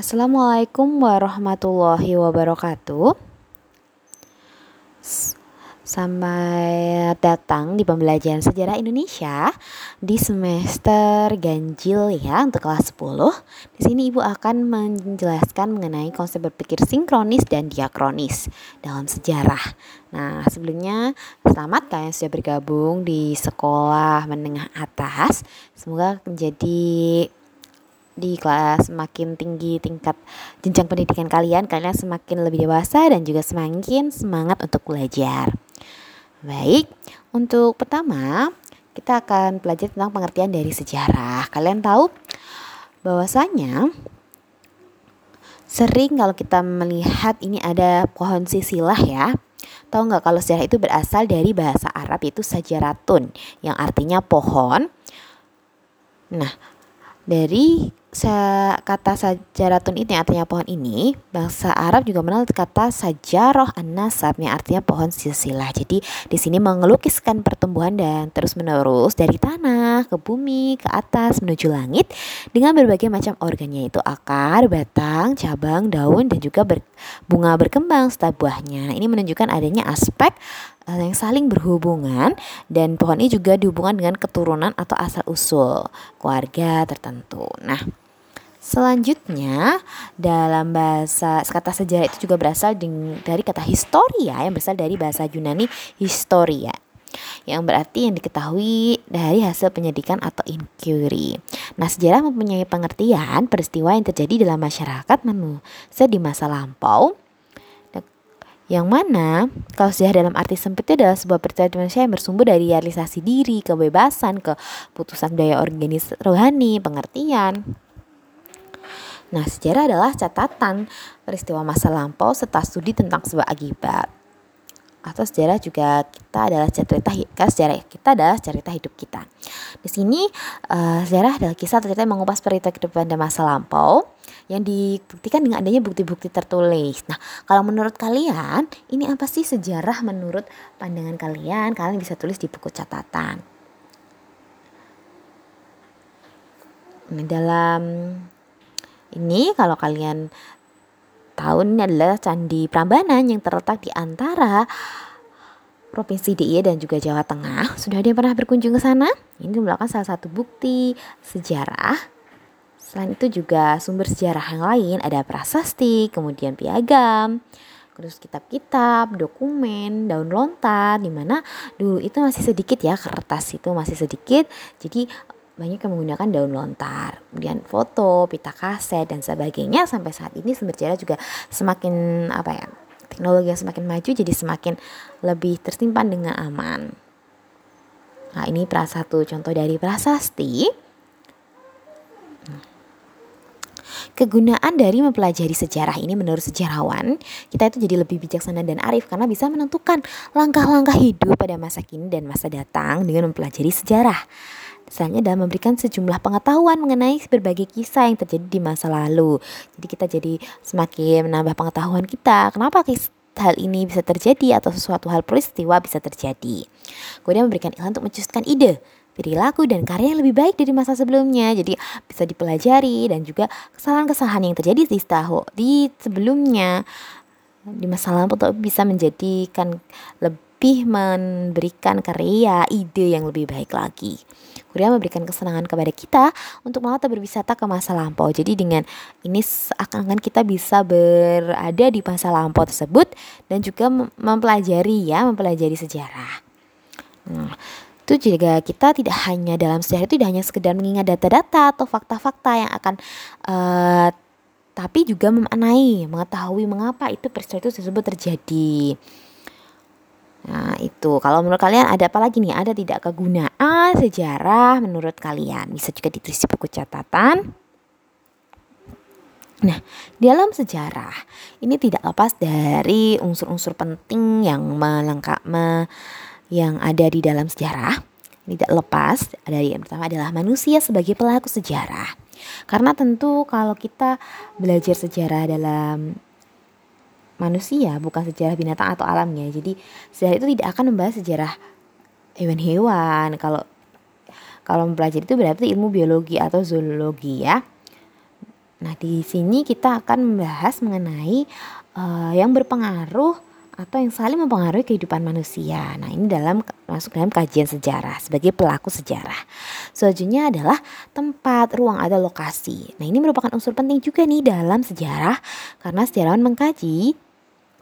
Assalamualaikum warahmatullahi wabarakatuh. Sampai datang di pembelajaran sejarah Indonesia di semester ganjil ya untuk kelas 10. Di sini Ibu akan menjelaskan mengenai konsep berpikir sinkronis dan diakronis dalam sejarah. Nah, sebelumnya selamat kalian sudah bergabung di sekolah menengah atas. Semoga menjadi di kelas semakin tinggi tingkat jenjang pendidikan kalian, kalian semakin lebih dewasa dan juga semakin semangat untuk belajar. Baik, untuk pertama kita akan belajar tentang pengertian dari sejarah. Kalian tahu bahwasanya sering kalau kita melihat ini ada pohon sisilah ya. Tahu nggak kalau sejarah itu berasal dari bahasa Arab yaitu sajaratun yang artinya pohon. Nah, dari kata sajaratun yang artinya pohon ini, bangsa Arab juga mengenal kata sajaroh an-nasab yang artinya pohon silsilah. Jadi di sini mengelukiskan pertumbuhan dan terus-menerus dari tanah ke bumi ke atas menuju langit dengan berbagai macam organnya itu akar, batang, cabang, daun dan juga ber, bunga berkembang serta buahnya. Ini menunjukkan adanya aspek uh, yang saling berhubungan dan pohon ini juga dihubungkan dengan keturunan atau asal usul keluarga tertentu. Nah, Selanjutnya, dalam bahasa kata sejarah itu juga berasal dari kata historia yang berasal dari bahasa Yunani historia. Yang berarti yang diketahui dari hasil penyidikan atau inquiry. Nah, sejarah mempunyai pengertian peristiwa yang terjadi dalam masyarakat manusia di masa lampau. Yang mana kalau sejarah dalam arti sempit itu adalah sebuah peristiwa manusia yang bersumber dari realisasi diri, kebebasan, keputusan daya organis rohani, pengertian, Nah, sejarah adalah catatan peristiwa masa lampau serta studi tentang sebuah akibat. Atau sejarah juga kita adalah cerita kan sejarah kita adalah cerita hidup kita. Di sini uh, sejarah adalah kisah cerita yang mengupas peristiwa kehidupan pada masa lampau yang dibuktikan dengan adanya bukti-bukti tertulis. Nah, kalau menurut kalian, ini apa sih sejarah menurut pandangan kalian? Kalian bisa tulis di buku catatan. Nah, dalam ini kalau kalian tahu ini adalah Candi Prambanan yang terletak di antara Provinsi DIY dan juga Jawa Tengah. Sudah ada yang pernah berkunjung ke sana? Ini merupakan salah satu bukti sejarah. Selain itu juga sumber sejarah yang lain ada prasasti, kemudian piagam, terus kitab-kitab, dokumen, daun lontar, di mana dulu itu masih sedikit ya kertas itu masih sedikit. Jadi banyak yang menggunakan daun lontar, kemudian foto, pita kaset dan sebagainya sampai saat ini sejarah juga semakin apa ya teknologi yang semakin maju jadi semakin lebih tersimpan dengan aman. Nah ini satu contoh dari prasasti. Kegunaan dari mempelajari sejarah ini menurut sejarawan, kita itu jadi lebih bijaksana dan arif karena bisa menentukan langkah-langkah hidup pada masa kini dan masa datang dengan mempelajari sejarah. Misalnya dalam memberikan sejumlah pengetahuan mengenai berbagai kisah yang terjadi di masa lalu. Jadi kita jadi semakin menambah pengetahuan kita. Kenapa hal ini bisa terjadi atau sesuatu hal peristiwa bisa terjadi. Kemudian memberikan ilham untuk mencetuskan ide, perilaku dan karya yang lebih baik dari masa sebelumnya. Jadi bisa dipelajari dan juga kesalahan-kesalahan yang terjadi di tahu di sebelumnya di masa lalu bisa menjadikan lebih memberikan karya, ide yang lebih baik lagi. Kemudian memberikan kesenangan kepada kita untuk mau berwisata ke masa lampau. Jadi dengan ini seakan-akan kita bisa berada di masa lampau tersebut dan juga mempelajari ya, mempelajari sejarah. Nah, itu juga kita tidak hanya dalam sejarah itu tidak hanya sekedar mengingat data-data atau fakta-fakta yang akan uh, tapi juga memaknai, mengetahui mengapa itu peristiwa itu tersebut terjadi. Nah, itu. Kalau menurut kalian ada apa lagi nih? Ada tidak kegunaan sejarah menurut kalian? Bisa juga ditulis di buku catatan. Nah, dalam sejarah ini tidak lepas dari unsur-unsur penting yang melengkap me, yang ada di dalam sejarah. Tidak lepas dari yang pertama adalah manusia sebagai pelaku sejarah. Karena tentu kalau kita belajar sejarah dalam manusia, bukan sejarah binatang atau alamnya. Jadi sejarah itu tidak akan membahas sejarah hewan-hewan. Kalau kalau mempelajari itu berarti ilmu biologi atau zoologi ya. Nah, di sini kita akan membahas mengenai uh, yang berpengaruh atau yang saling mempengaruhi kehidupan manusia. Nah, ini dalam masuk dalam kajian sejarah sebagai pelaku sejarah. Selanjutnya adalah tempat, ruang atau lokasi. Nah, ini merupakan unsur penting juga nih dalam sejarah karena sejarawan mengkaji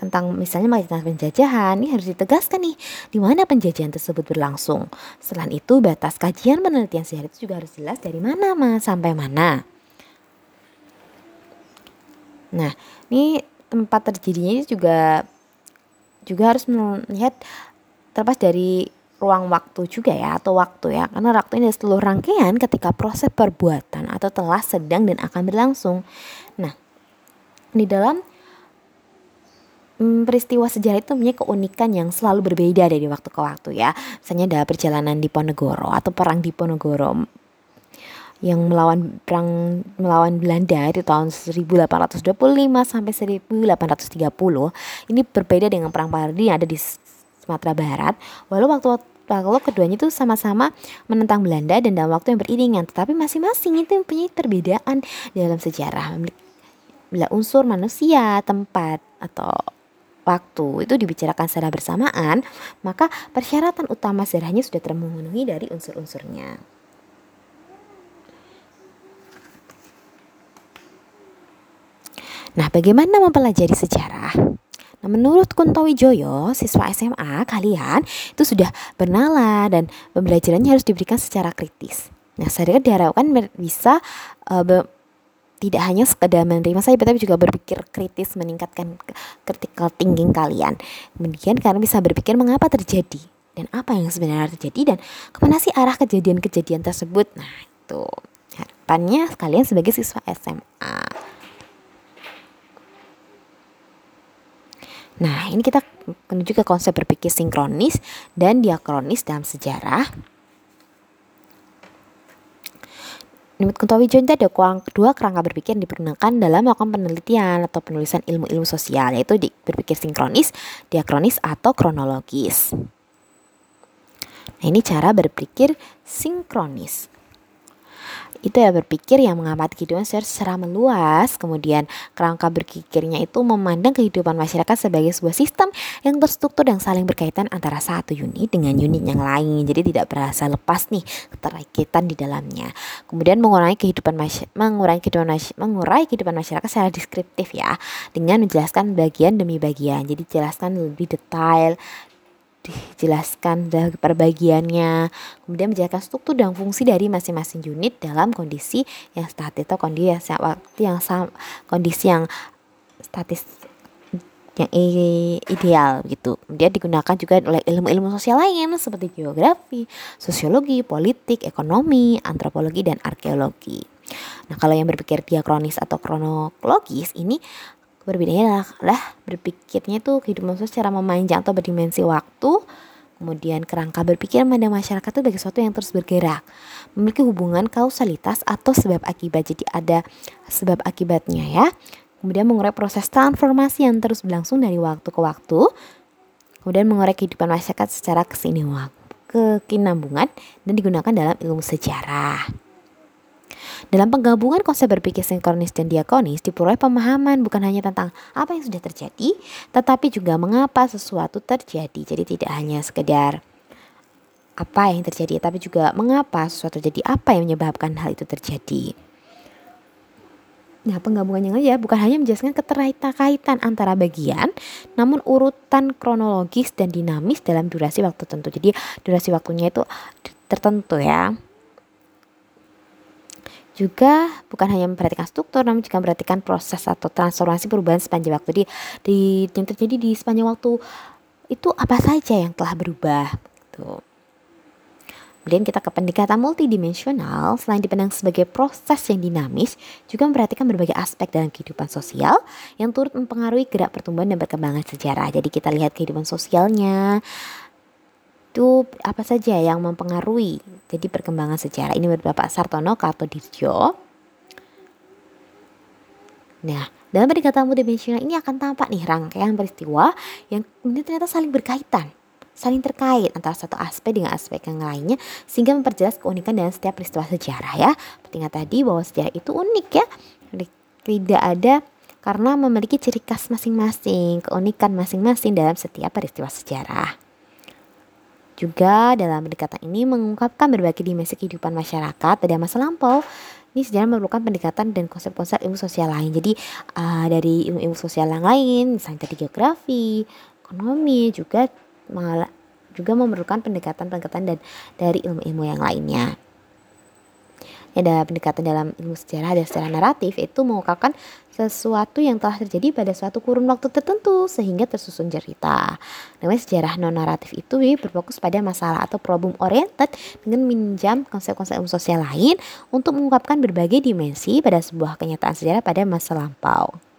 tentang misalnya tentang penjajahan ini harus ditegaskan nih di mana penjajahan tersebut berlangsung. Selain itu batas kajian penelitian sejarah itu juga harus jelas dari mana mas sampai mana. Nah, ini tempat terjadinya juga juga harus melihat terlepas dari ruang waktu juga ya atau waktu ya karena waktu ini seluruh rangkaian ketika proses perbuatan atau telah sedang dan akan berlangsung. Nah, di dalam hmm, peristiwa sejarah itu punya keunikan yang selalu berbeda dari waktu ke waktu ya. Misalnya ada perjalanan di Ponegoro atau perang di Ponegoro yang melawan perang melawan Belanda itu tahun 1825 sampai 1830 ini berbeda dengan perang Pardi yang ada di Sumatera Barat. Walau waktu kalau keduanya itu sama-sama menentang Belanda dan dalam waktu yang beriringan tetapi masing-masing itu mempunyai perbedaan dalam sejarah. Bila unsur manusia tempat atau waktu itu dibicarakan secara bersamaan, maka persyaratan utama sejarahnya sudah termenuhi dari unsur-unsurnya. Nah, bagaimana mempelajari sejarah? Nah, menurut Kunto Wijoyo, siswa SMA kalian itu sudah bernala dan pembelajarannya harus diberikan secara kritis. Nah, saya diharapkan bisa uh, tidak hanya sekedar menerima saja tapi juga berpikir kritis meningkatkan critical thinking kalian. Kemudian karena bisa berpikir mengapa terjadi dan apa yang sebenarnya terjadi dan ke mana sih arah kejadian-kejadian tersebut. Nah itu harapannya kalian sebagai siswa SMA Nah, ini kita menuju ke konsep berpikir sinkronis dan diakronis dalam sejarah. Nimit Kunto Wijoyo ada dua kerangka berpikir yang dipergunakan dalam melakukan penelitian atau penulisan ilmu-ilmu sosial yaitu di, berpikir sinkronis, diakronis atau kronologis. Nah, ini cara berpikir sinkronis itu ya berpikir yang mengamati kehidupan secara meluas. Kemudian kerangka berpikirnya itu memandang kehidupan masyarakat sebagai sebuah sistem yang terstruktur dan saling berkaitan antara satu unit dengan unit yang lain. Jadi tidak berasa lepas nih keterkaitan di dalamnya. Kemudian mengurangi kehidupan masyarakat mengurangi kehidupan mengurai kehidupan masyarakat secara deskriptif ya dengan menjelaskan bagian demi bagian. Jadi jelaskan lebih detail dijelaskan dari perbagiannya, kemudian menjelaskan struktur dan fungsi dari masing-masing unit dalam kondisi yang statis atau kondisi yang waktu yang kondisi yang statis yang ideal gitu. Kemudian digunakan juga oleh ilmu-ilmu sosial lain seperti geografi, sosiologi, politik, ekonomi, antropologi dan arkeologi. Nah, kalau yang berpikir diakronis atau kronologis ini berbedanya adalah berpikirnya itu kehidupan sosial secara memanjang atau berdimensi waktu kemudian kerangka berpikir pada masyarakat itu sebagai sesuatu yang terus bergerak memiliki hubungan kausalitas atau sebab akibat jadi ada sebab akibatnya ya kemudian mengurai proses transformasi yang terus berlangsung dari waktu ke waktu kemudian mengurai kehidupan masyarakat secara ke sini kekinambungan dan digunakan dalam ilmu sejarah. Dalam penggabungan konsep berpikir sinkronis dan diakonis diperoleh pemahaman bukan hanya tentang apa yang sudah terjadi, tetapi juga mengapa sesuatu terjadi. Jadi tidak hanya sekedar apa yang terjadi, tapi juga mengapa sesuatu terjadi, apa yang menyebabkan hal itu terjadi. Nah, penggabungan yang aja bukan hanya menjelaskan keterkaitan antara bagian, namun urutan kronologis dan dinamis dalam durasi waktu tertentu. Jadi, durasi waktunya itu tertentu ya juga bukan hanya memperhatikan struktur namun juga memperhatikan proses atau transformasi perubahan sepanjang waktu di, di yang terjadi di sepanjang waktu itu apa saja yang telah berubah gitu. Kemudian kita ke pendekatan multidimensional, selain dipandang sebagai proses yang dinamis, juga memperhatikan berbagai aspek dalam kehidupan sosial yang turut mempengaruhi gerak pertumbuhan dan perkembangan sejarah. Jadi kita lihat kehidupan sosialnya, itu apa saja yang mempengaruhi jadi perkembangan sejarah ini menurut Bapak Sartono Kartodirjo Nah, dalam pendekatan multidimensional ini akan tampak nih rangkaian peristiwa yang ini ternyata saling berkaitan, saling terkait antara satu aspek dengan aspek yang lainnya sehingga memperjelas keunikan dalam setiap peristiwa sejarah ya. Seperti tadi bahwa sejarah itu unik ya. tidak ada karena memiliki ciri khas masing-masing, keunikan masing-masing dalam setiap peristiwa sejarah. Juga dalam pendekatan ini mengungkapkan berbagai dimensi kehidupan masyarakat pada masa lampau. Ini sejarah memerlukan pendekatan dan konsep-konsep ilmu sosial lain. Jadi uh, dari ilmu-ilmu sosial yang lain, misalnya tadi geografi, ekonomi, juga juga memerlukan pendekatan-pendekatan dan dari ilmu-ilmu yang lainnya ya dalam pendekatan dalam ilmu sejarah dan secara naratif itu mengungkapkan sesuatu yang telah terjadi pada suatu kurun waktu tertentu sehingga tersusun cerita. Namanya sejarah non naratif itu berfokus pada masalah atau problem oriented dengan minjam konsep-konsep ilmu sosial lain untuk mengungkapkan berbagai dimensi pada sebuah kenyataan sejarah pada masa lampau.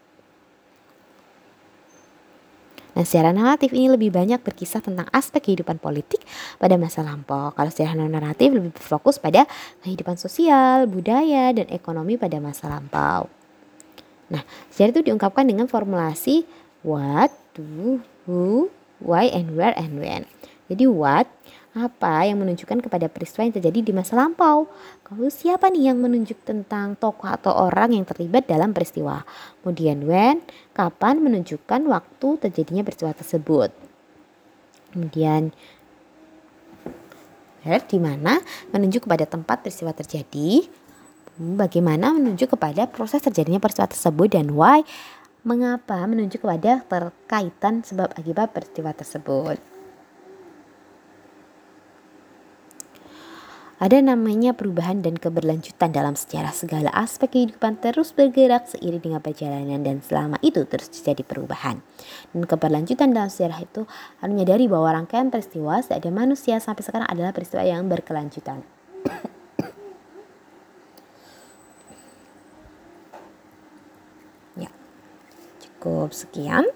Nah, secara naratif ini lebih banyak berkisah tentang aspek kehidupan politik pada masa lampau. Kalau secara non naratif lebih berfokus pada kehidupan sosial, budaya, dan ekonomi pada masa lampau. Nah, sejarah itu diungkapkan dengan formulasi what, do, who, why, and where, and when. Jadi what apa yang menunjukkan kepada peristiwa yang terjadi di masa lampau. Kalau siapa nih yang menunjuk tentang tokoh atau orang yang terlibat dalam peristiwa. Kemudian when, kapan menunjukkan waktu terjadinya peristiwa tersebut. Kemudian where, di mana menunjuk kepada tempat peristiwa terjadi. Bagaimana menunjuk kepada proses terjadinya peristiwa tersebut dan why, mengapa menunjuk kepada terkaitan sebab akibat peristiwa tersebut. Ada namanya perubahan dan keberlanjutan dalam sejarah segala aspek kehidupan terus bergerak seiring dengan perjalanan dan selama itu terus terjadi perubahan. Dan keberlanjutan dalam sejarah itu harus menyadari bahwa rangkaian peristiwa ada manusia sampai sekarang adalah peristiwa yang berkelanjutan. ya, cukup sekian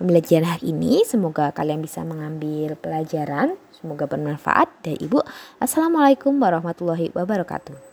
pembelajaran hari ini. Semoga kalian bisa mengambil pelajaran Semoga bermanfaat dari Ibu. Assalamualaikum warahmatullahi wabarakatuh.